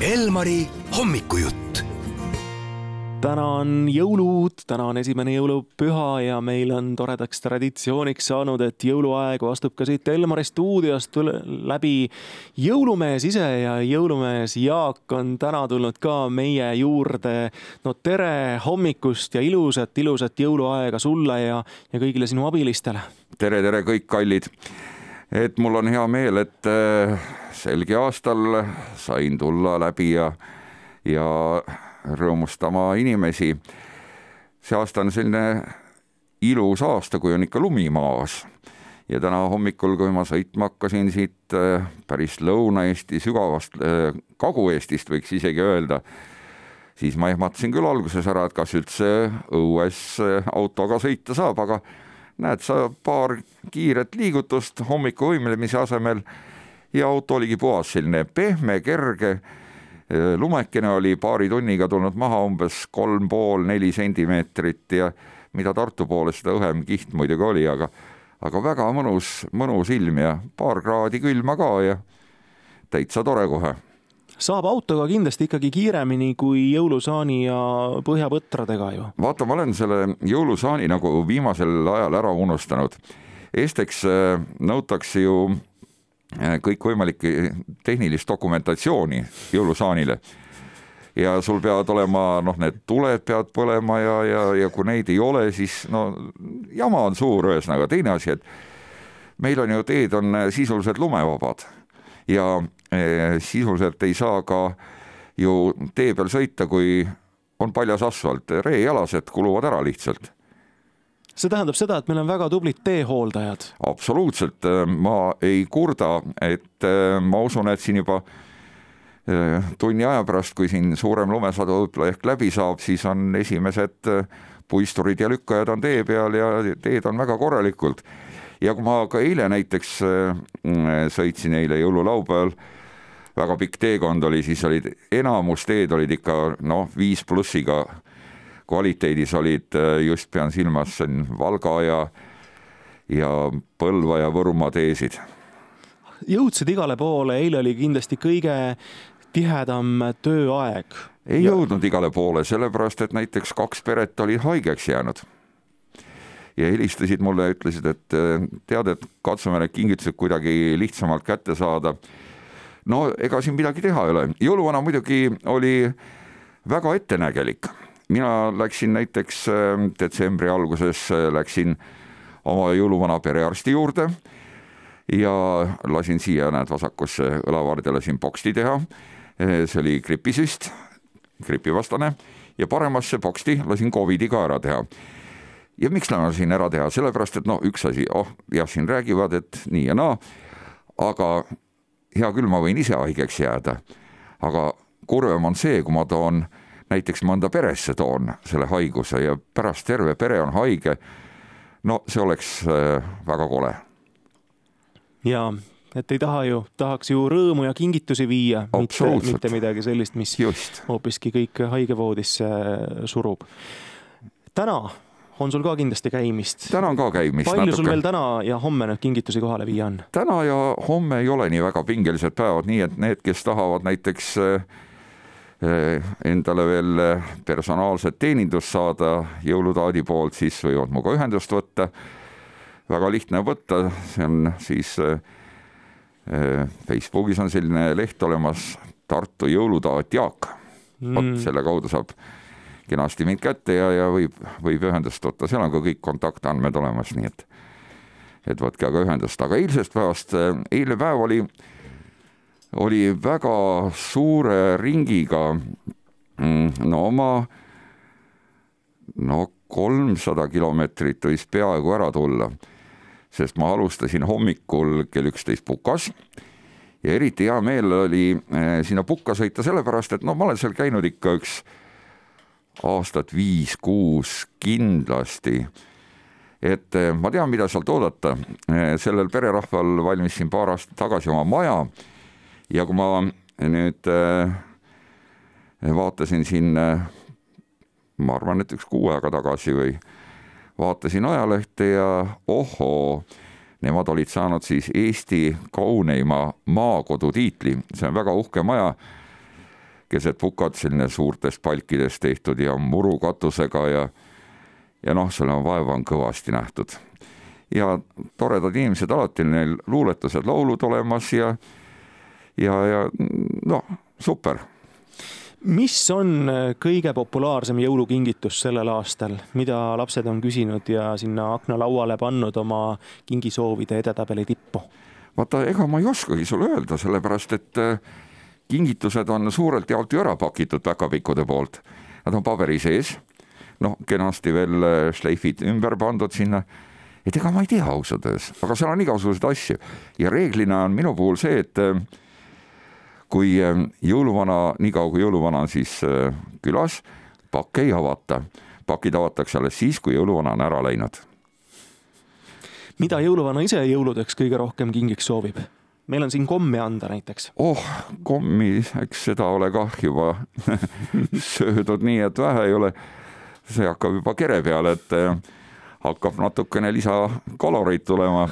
Elmari hommikujutt. täna on jõulud, täna on esimene jõulupüha ja meil on toredaks traditsiooniks saanud, et jõuluaegu astub ka siit Elmari stuudiost läbi jõulumees ise ja jõulumees Jaak on täna tulnud ka meie juurde. no tere hommikust ja ilusat, ilusat jõuluaega sulle ja, ja kõigile sinu abilistele. tere, tere kõik kallid et mul on hea meel, et äh, selgi aastal sain tulla läbi ja, ja rõõmustama inimesi. see aasta on selline ilus aasta, kui on ikka lumi maas. ja täna hommikul, kui ma sõitma hakkasin siit äh, päris Lõuna-Eesti sügavast äh, Kagu-Eestist, võiks isegi öelda, siis ma ehmatasin küll alguses ära, et kas üldse õues autoga sõita saab, aga näed sa paar kiiret liigutust hommiku võimlemise asemel ja auto oligi puhas, selline pehme, kerge. lumekene oli paari tunniga tulnud maha umbes kolm pool, neli sentimeetrit ja mida Tartu poole, seda õhem kiht muidugi oli, aga, aga väga mõnus, mõnus ilm ja paar kraadi külma ka ja täitsa tore kohe saab autoga kindlasti ikkagi kiiremini kui jõulusaani ja põhjapõtradega ju. vaata, ma olen selle jõulusaani nagu viimasel ajal ära unustanud. esiteks äh, nõutakse ju äh, kõikvõimalikke tehnilist dokumentatsiooni jõulusaanile ja sul peavad olema noh, need tuled peavad põlema ja, ja, ja kui neid ei ole, siis no jama on suur, ühesõnaga teine asi, et meil on ju teed on sisuliselt lumevabad ja sisuliselt ei saa ka ju tee peal sõita, kui on paljas asfalt, reejalased kuluvad ära lihtsalt. See tähendab seda, et meil on väga tublid teehooldajad. absoluutselt, eh, ma ei kurda, et eh, ma usun, et siin juba tunni aja pärast, kui siin suurem lumesadu võib-olla ehk läbi saab, siis on esimesed puisturid ja lükkajad on tee peal ja teed on väga korralikult. Ja kui ma ka eile näiteks sõitsin eile jõululaupäeval, väga pikk teekond oli, siis olid enamus teed olid ikka noh, viis plussiga kvaliteedis olid, äh, just pean silmas siin Valga ja, ja Põlva ja Võrumaa teesid. jõudsid igale poole, eile oli kindlasti kõige tihedam tööaeg. ei ja... jõudnud igale poole, sellepärast et näiteks kaks peret olid haigeks jäänud ja helistasid mulle ja ütlesid, et äh, tead, et katsume need kingitused kuidagi lihtsamalt kätte saada. No ega siin midagi teha ei ole, jõuluvana muidugi oli väga ettenägelik. mina läksin näiteks äh, detsembri alguses, äh, läksin oma jõuluvana perearsti juurde ja lasin siia, näed, vasakusse õlavardele siin poksti teha. see oli gripisüst, gripivastane ja paremasse poksti lasin Covidi ka ära teha ja miks siin ära teha, sellepärast et noh, üks asi, oh jah, siin räägivad, et nii ja naa, aga hea küll, ma võin ise haigeks jääda, aga kurvem on see, kui ma toon näiteks mõnda peresse toon selle haiguse ja pärast terve pere on haige. no see oleks äh, väga kole. ja, et ei taha ju, tahaks ju rõõmu ja kingitusi viia, mitte, mitte midagi sellist, mis Just. hoopiski kõik haigevoodisse surub. täna on sul ka kindlasti käimist? täna on ka käimist. palju natuke. sul veel täna ja homme nüüd kingitusi kohale viia on? täna ja homme ei ole nii väga pingelised päevad, nii et need, kes tahavad näiteks eh, eh, endale veel eh, personaalset teenindust saada jõulutaadi poolt, siis võivad minuga ühendust võtta. väga lihtne võtta, see on siis Facebookis on selline leht olemas, Tartu jõulutaat Jaak mm.. vot selle kaudu saab kenasti mind kätte ja, ja võib, võib ühendust võtta, seal on ka kõik kontaktandmed olemas, nii et, et võtke aga ühendust, aga eilsest päevast, eilne päev oli, oli väga suure ringiga, mm, no oma, no kolmsada kilomeetrit võis peaaegu ära tulla, sest ma alustasin hommikul kell üksteist Pukas ja eriti hea meel oli eh, sinna Pukka sõita sellepärast, et no ma olen seal käinud ikka üks aastat viis-kuus kindlasti. et eh, ma tean, mida sealt oodata, eh, sellel pererahval valmis siin paar aastat tagasi oma maja. Ja kui ma nüüd eh, vaatasin siin, ma arvan, et üks kuu aega tagasi või vaatasin ajalehte ja ohoo, nemad olid saanud siis Eesti kauneima maakodu tiitli, see on väga uhke maja keset pukat, selline suurtest palkidest tehtud ja murukatusega ja ja noh, selle vaeva on kõvasti nähtud. ja toredad inimesed alati, neil luuletused, laulud olemas ja ja, ja noh, super mis on kõige populaarsem jõulukingitus sellel aastal, mida lapsed on küsinud ja sinna aknalauale pannud oma kingisoovide edetabeli tippu? vaata, ega ma ei oskagi sulle öelda, sellepärast et äh, kingitused on suurelt jaolt ju ära pakitud päkapikkude poolt. Nad on paberi sees, noh, kenasti veel äh, šleifid ümber pandud sinna. et ega ma ei tea ausalt öeldes, aga seal on igasuguseid asju ja reeglina on minu puhul see, et äh, kui jõuluvana, niikaua kui jõuluvana on siis külas, pakke ei avata. pakid avatakse alles siis, kui jõuluvana on ära läinud mida jõuluvana ise jõuludeks kõige rohkem kingiks soovib? Meil on siin kommi anda näiteks. oh, kommi, eks seda ole kah juba söödud nii, et vähe ei ole. see hakkab juba kere peale, et eh, hakkab natukene lisakaloreid tulema.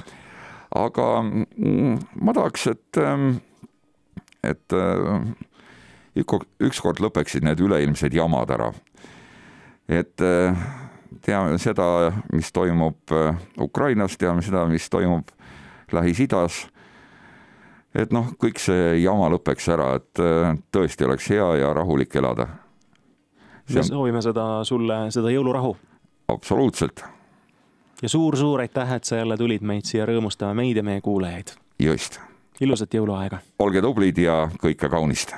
aga mm, ma tahaks, et, eh, et eh, ükskord lõpeksid need üleilmsed jamad ära. et teame seda, mis toimub Ukrainas, teame seda, mis toimub Lähis-Idas. Et noh, kõik see jama lõpeks ära, et äh, tõesti oleks hea ja rahulik elada. me soovime seda sulle, seda jõulurahu. absoluutselt. ja suur-suur aitäh, et sa jälle tulid meid siia rõõmustama, meid ja meie kuulajaid. just. ilusat jõuluaega. olge tublid ja kõike kaunist